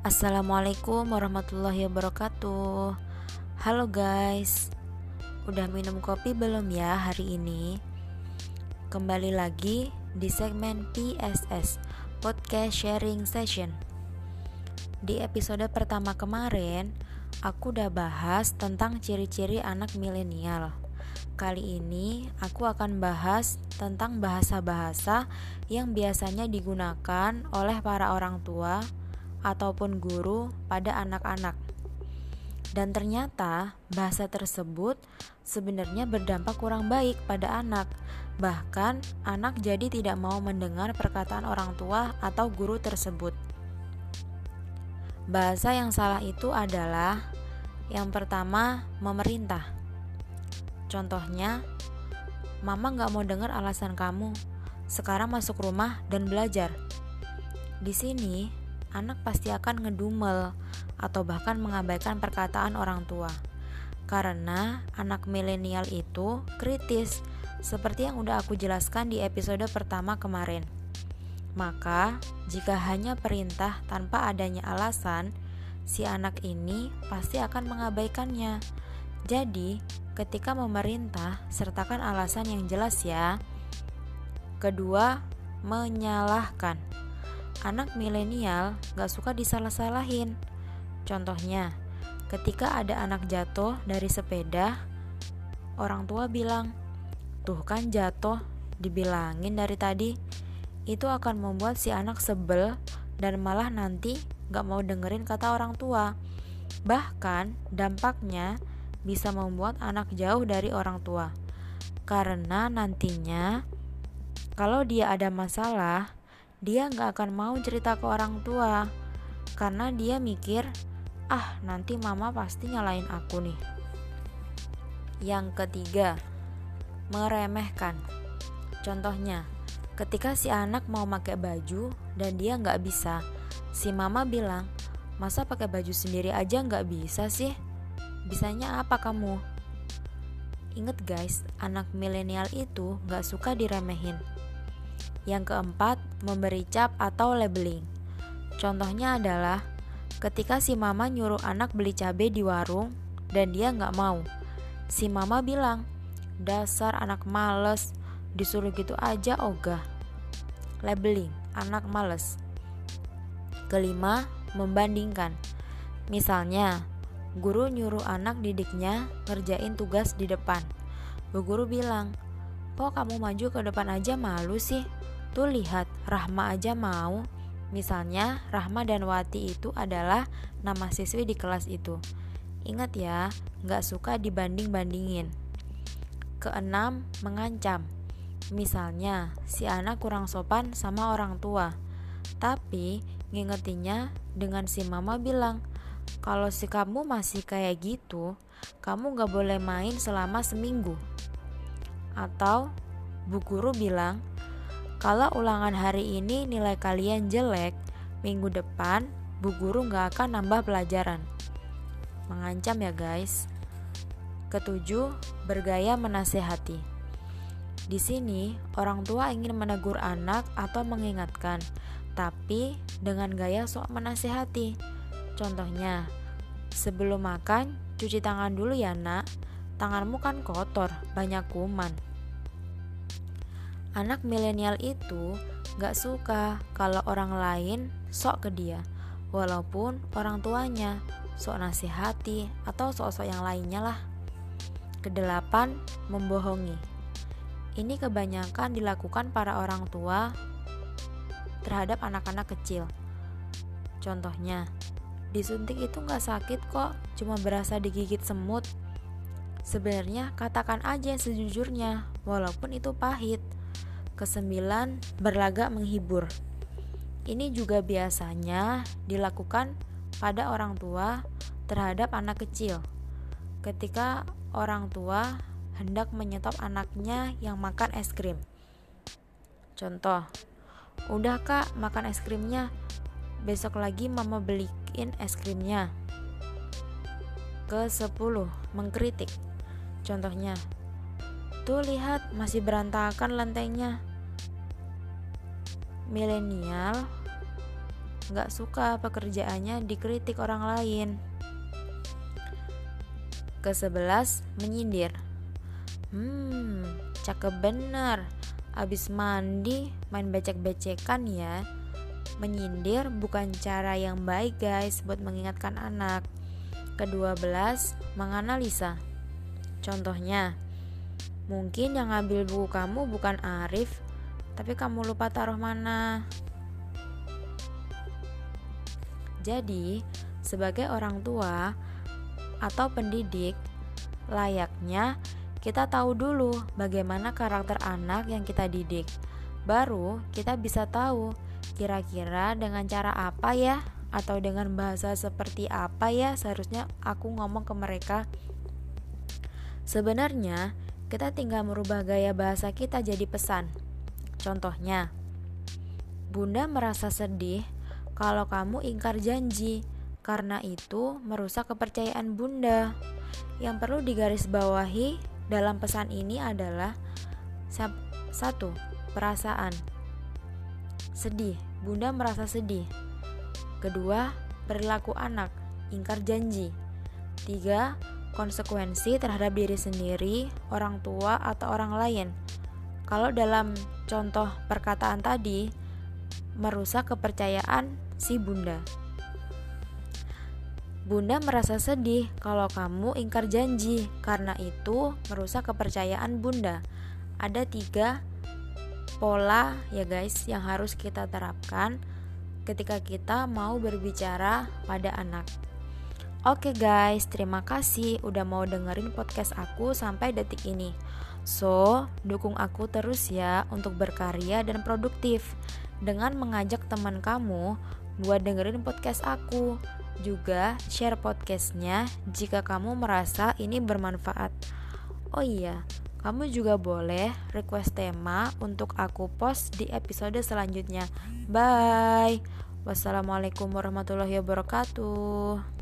Assalamualaikum warahmatullahi wabarakatuh. Halo guys Udah minum kopi belum ya hari ini? Kembali lagi di segmen PSS Podcast Sharing Session. Di episode pertama kemarin Aku udah bahas tentang ciri-ciri anak milenial. Kali ini aku akan bahas tentang bahasa-bahasa yang biasanya digunakan oleh para orang tua ataupun guru pada anak-anak. Dan ternyata bahasa tersebut sebenarnya berdampak kurang baik pada anak. Bahkan anak jadi tidak mau mendengar perkataan orang tua atau guru tersebut. Bahasa yang salah itu adalah yang pertama memerintah. Contohnya, Mama gak mau dengar alasan kamu. Sekarang masuk rumah dan belajar. Di sini, anak pasti akan ngedumel atau bahkan mengabaikan perkataan orang tua. Karena anak milenial itu kritis, seperti yang udah aku jelaskan di episode pertama kemarin. Maka, jika hanya perintah tanpa adanya alasan, si anak ini pasti akan mengabaikannya. Jadi, ketika memerintah, sertakan alasan yang jelas ya. Kedua, menyalahkan anak milenial gak suka disalah-salahin. Contohnya, ketika ada anak jatuh dari sepeda, orang tua bilang, "Tuh kan jatuh, dibilangin dari tadi." Itu akan membuat si anak sebel dan malah nanti gak mau dengerin kata orang tua. Bahkan, dampaknya bisa membuat anak jauh dari orang tua, karena nantinya kalau dia ada masalah, dia nggak akan mau cerita ke orang tua. Karena dia mikir ah nanti mama pasti nyalain aku nih. Yang ketiga meremehkan. Contohnya ketika si anak mau pakai baju dan dia nggak bisa si mama bilang masa pakai baju sendiri aja nggak bisa sih? Bisanya apa kamu? Ingat guys, anak milenial itu gak suka diremehin. Yang keempat, memberi cap atau labeling. Contohnya adalah ketika si mama nyuruh anak beli cabai di warung dan dia nggak mau. Si mama bilang, dasar anak males, disuruh gitu aja ogah. Labeling, anak males. Kelima, membandingkan. Misalnya, guru nyuruh anak didiknya ngerjain tugas di depan. Bu guru bilang, kok kamu maju ke depan aja malu sih? Tuh lihat, Rahma aja mau. Misalnya, Rahma dan Wati itu adalah nama siswi di kelas itu. Ingat ya, nggak suka dibanding-bandingin. Keenam, mengancam. Misalnya, si anak kurang sopan sama orang tua. Tapi, ngingetinnya dengan si mama bilang, kalau si kamu masih kayak gitu, kamu gak boleh main selama seminggu. Atau, bu guru bilang, kalau ulangan hari ini nilai kalian jelek, minggu depan bu guru nggak akan nambah pelajaran. Mengancam ya guys. Ketujuh, bergaya menasehati. Di sini, orang tua ingin menegur anak atau mengingatkan, tapi dengan gaya sok menasehati. Contohnya, sebelum makan, cuci tangan dulu ya nak, tanganmu kan kotor, banyak kuman. Anak milenial itu gak suka kalau orang lain sok ke dia, walaupun orang tuanya sok nasihati atau sok-sok yang lainnya lah. Kedelapan, membohongi. Ini kebanyakan dilakukan para orang tua terhadap anak-anak kecil. Contohnya, disuntik itu gak sakit kok, cuma berasa digigit semut. Sebenarnya katakan aja sejujurnya, walaupun itu pahit. Kesembilan, berlagak menghibur. Ini juga biasanya dilakukan pada orang tua terhadap anak kecil. Ketika orang tua hendak menyetop anaknya yang makan es krim. Contoh, udah kak makan es krimnya, besok lagi mama beliin es krimnya. Ke 10. Mengkritik Contohnya, tuh lihat masih berantakan lantainya milenial nggak suka pekerjaannya dikritik orang lain. Kesebelas, menyindir. Hmm, cakep bener. Abis mandi, main becek-becekan ya. Menyindir bukan cara yang baik guys buat mengingatkan anak. Kedua belas, menganalisa. Contohnya, mungkin yang ngambil buku kamu bukan Arif, tapi kamu lupa taruh mana. Jadi, sebagai orang tua atau pendidik, layaknya kita tahu dulu bagaimana karakter anak yang kita didik. Baru kita bisa tahu kira-kira dengan cara apa ya atau dengan bahasa seperti apa ya seharusnya aku ngomong ke mereka. Sebenarnya, kita tinggal merubah gaya bahasa kita jadi pesan. Contohnya, Bunda merasa sedih kalau kamu ingkar janji, karena itu merusak kepercayaan Bunda. Yang perlu digarisbawahi dalam pesan ini adalah satu, perasaan. Sedih, Bunda merasa sedih. Kedua, perilaku anak, ingkar janji. Tiga, konsekuensi terhadap diri sendiri, orang tua, atau orang lain. Kalau dalam contoh perkataan tadi, merusak kepercayaan si bunda. Bunda merasa sedih kalau kamu ingkar janji, karena itu merusak kepercayaan bunda. Ada tiga pola ya guys yang harus kita terapkan ketika kita mau berbicara pada anak. Oke guys, terima kasih udah mau dengerin podcast aku sampai detik ini. So, dukung aku terus ya untuk berkarya dan produktif dengan mengajak teman kamu buat dengerin podcast aku. Juga share podcastnya jika kamu merasa ini bermanfaat. Oh iya, kamu juga boleh request tema untuk aku post di episode selanjutnya. Bye. Wassalamualaikum warahmatullahi wabarakatuh.